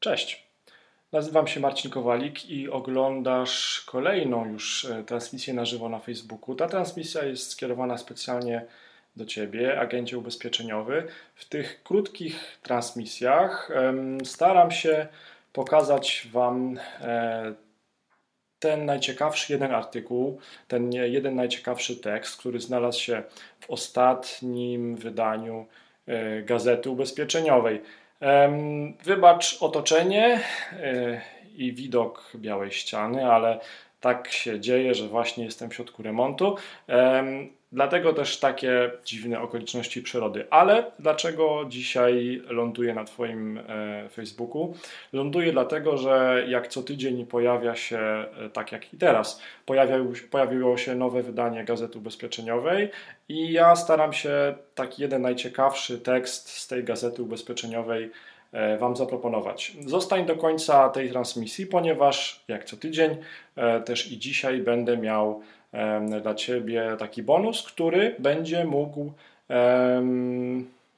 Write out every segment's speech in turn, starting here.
Cześć. Nazywam się Marcin Kowalik i oglądasz kolejną już e, transmisję na żywo na Facebooku. Ta transmisja jest skierowana specjalnie do Ciebie, agencie ubezpieczeniowy. W tych krótkich transmisjach staram się pokazać Wam e, ten najciekawszy jeden artykuł, ten jeden najciekawszy tekst, który znalazł się w ostatnim wydaniu e, Gazety Ubezpieczeniowej. Wybacz otoczenie e, i widok białej ściany, ale tak się dzieje, że właśnie jestem w środku remontu. Dlatego też takie dziwne okoliczności przyrody. Ale dlaczego dzisiaj ląduję na Twoim e, Facebooku? Ląduję dlatego, że jak co tydzień pojawia się, e, tak jak i teraz, pojawiało, pojawiło się nowe wydanie Gazety Ubezpieczeniowej i ja staram się taki jeden najciekawszy tekst z tej Gazety Ubezpieczeniowej e, Wam zaproponować. Zostań do końca tej transmisji, ponieważ jak co tydzień, też i dzisiaj będę miał dla Ciebie taki bonus, który będzie mógł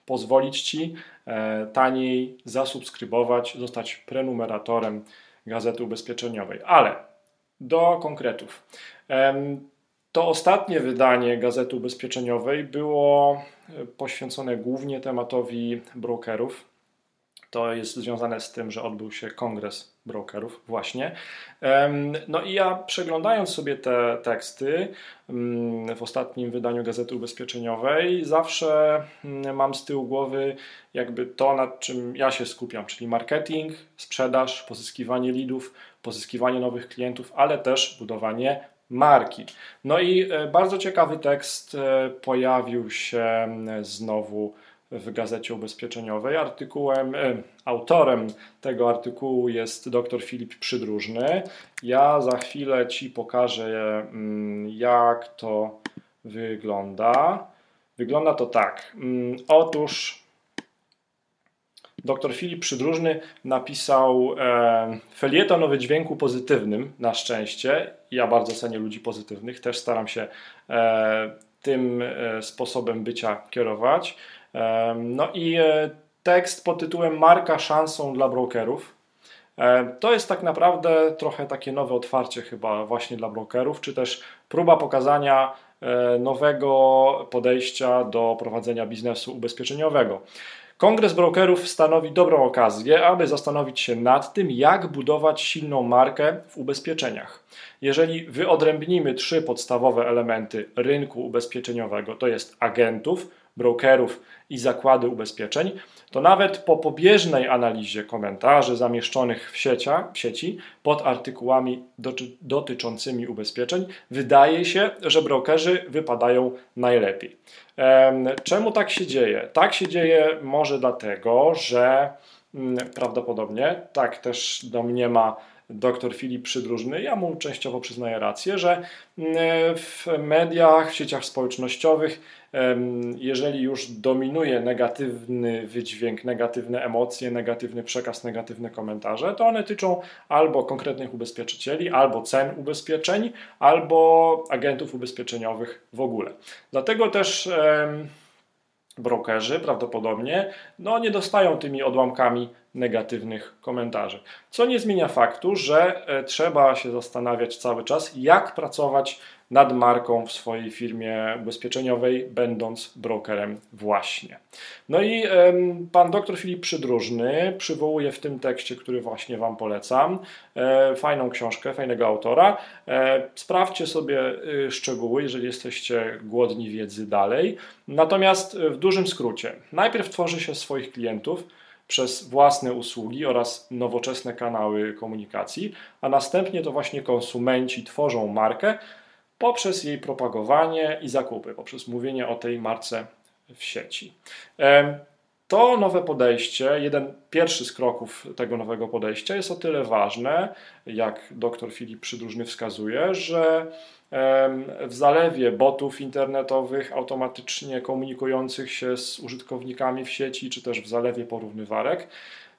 pozwolić Ci e, taniej zasubskrybować, zostać prenumeratorem Gazety Ubezpieczeniowej. Ale do konkretów. To ostatnie wydanie Gazety Ubezpieczeniowej było e, poświęcone głównie tematowi brokerów, to jest związane z tym, że odbył się kongres brokerów, właśnie. No i ja przeglądając sobie te teksty mm, w ostatnim wydaniu Gazety Ubezpieczeniowej, zawsze mm, mam z tyłu głowy jakby to, nad czym ja się skupiam, czyli marketing, sprzedaż, pozyskiwanie leadów, pozyskiwanie nowych klientów, ale też budowanie marki. No i e, bardzo ciekawy tekst e, pojawił się mm, znowu w Gazecie Ubezpieczeniowej. Artykułem, e, autorem tego artykułu jest dr Filip Przydróżny. Ja za chwilę Ci pokażę, mm, jak to wygląda. Wygląda to tak. Mm, otóż dr Filip Przydróżny napisał e, felieton o wydźwięku pozytywnym, na szczęście. Ja bardzo cenię ludzi pozytywnych, też staram się e, tym sposobem bycia kierować. No i e, tekst pod tytułem Marka szansą dla brokerów. To jest tak naprawdę trochę takie nowe otwarcie chyba właśnie dla brokerów, czy też próba pokazania e, nowego podejścia do prowadzenia biznesu ubezpieczeniowego. Kongres brokerów stanowi dobrą okazję, aby zastanowić się nad tym, jak budować silną markę w ubezpieczeniach. Jeżeli wyodrębnimy trzy podstawowe elementy rynku ubezpieczeniowego, to jest agentów, brokerów i zakłady ubezpieczeń, to nawet po pobieżnej analizie komentarzy zamieszczonych w, siecia, w sieci pod artykułami dotyczącymi ubezpieczeń, wydaje się, że brokerzy wypadają najlepiej. Czemu tak się dzieje? Tak się dzieje może dlatego, że mm, prawdopodobnie, tak też domniema dr Filip Przydróżny, ja mu częściowo przyznaję rację, że mm, w mediach, w sieciach społecznościowych, jeżeli już dominuje negatywny wydźwięk, negatywne emocje, negatywny przekaz, negatywne komentarze, to one tyczą albo konkretnych ubezpieczycieli, albo cen ubezpieczeń, albo agentów ubezpieczeniowych w ogóle. Dlatego też brokerzy prawdopodobnie no, nie dostają tymi odłamkami negatywnych komentarzy. Co nie zmienia faktu, że e, trzeba się zastanawiać cały czas, jak pracować nad marką w swojej firmie ubezpieczeniowej, będąc brokerem właśnie. No i pan dr Filip Przydróżny przywołuje w tym tekście, który właśnie Wam polecam, e, fajną książkę, fajnego autora. E, sprawdźcie sobie y, szczegóły, jeżeli jesteście głodni wiedzy dalej. Natomiast w dużym skrócie, najpierw tworzy się swoich klientów, przez własne usługi oraz nowoczesne kanały komunikacji, a następnie to właśnie konsumenci tworzą markę, poprzez jej propagowanie i zakupy, poprzez mówienie o tej marce w sieci. To nowe podejście, jeden pierwszy z kroków tego nowego podejścia jest o tyle ważne, jak dr Filip Przydróżny wskazuje, że w zalewie botów internetowych automatycznie komunikujących się z użytkownikami w sieci, czy też w zalewie porównywarek,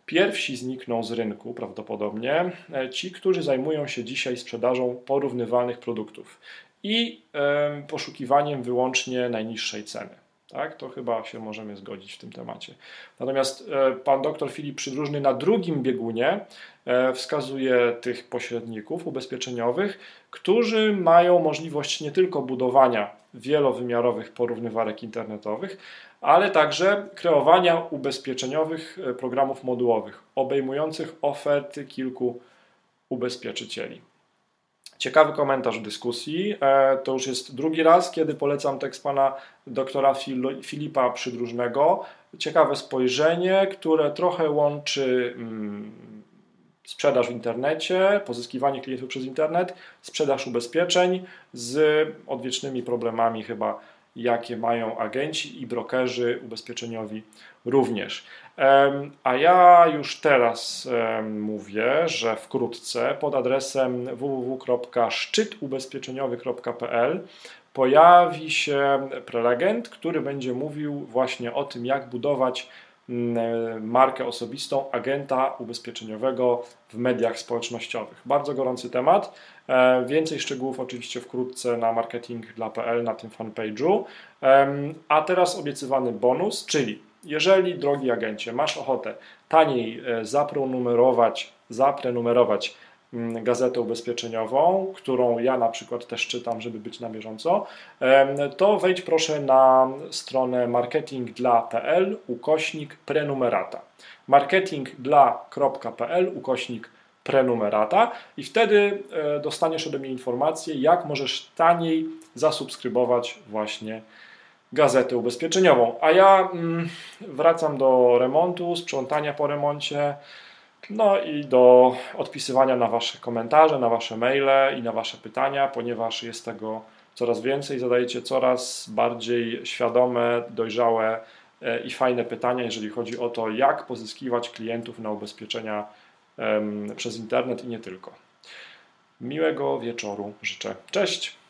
Pierwsi znikną z rynku prawdopodobnie e, ci, którzy zajmują się dzisiaj sprzedażą porównywalnych produktów i poszukiwaniem wyłącznie najniższej ceny. Tak? To chyba się możemy zgodzić w tym temacie. Natomiast e, pan doktor Filip Przydróżny na drugim biegunie e, wskazuje tych pośredników ubezpieczeniowych, którzy mają możliwość nie tylko budowania wielowymiarowych porównywarek internetowych, ale także kreowania ubezpieczeniowych e, programów modułowych obejmujących oferty kilku ubezpieczycieli. Ciekawy komentarz dyskusji. E, to już jest drugi raz, kiedy polecam tekst pana doktora Filipa Przydróżnego. Ciekawe spojrzenie, które trochę łączy mm, sprzedaż w internecie, pozyskiwanie klientów przez internet, sprzedaż ubezpieczeń z odwiecznymi problemami chyba jakie mają agenci i brokerzy ubezpieczeniowi również. A ja już teraz mówię, że wkrótce pod adresem www.szczytubezpieczeniowy.pl pojawi się prelegent, który będzie mówił właśnie o tym, jak budować markę osobistą agenta ubezpieczeniowego w mediach społecznościowych. Bardzo gorący temat. E, więcej szczegółów oczywiście wkrótce na marketing.pl na tym fanpage'u. A teraz obiecywany bonus, czyli jeżeli, drogi agencie, masz ochotę taniej e, zaprenumerować, zaprenumerować mm, gazetę ubezpieczeniową, którą ja na przykład też czytam, żeby być na bieżąco, to wejdź proszę na stronę marketingdla.pl ukośnik prenumerata. marketingdla.pl ukośnik prenumerata i wtedy e, dostaniesz ode mnie informację, jak możesz taniej zasubskrybować właśnie gazetę ubezpieczeniową. A ja mm, wracam do remontu, sprzątania po remoncie, no i do odpisywania na Wasze komentarze, na Wasze maile i na Wasze pytania, ponieważ jest tego coraz więcej, zadajecie coraz bardziej świadome, dojrzałe e, i fajne pytania, jeżeli chodzi o to, jak pozyskiwać klientów na ubezpieczenia przez internet i nie tylko. Miłego wieczoru życzę. Cześć!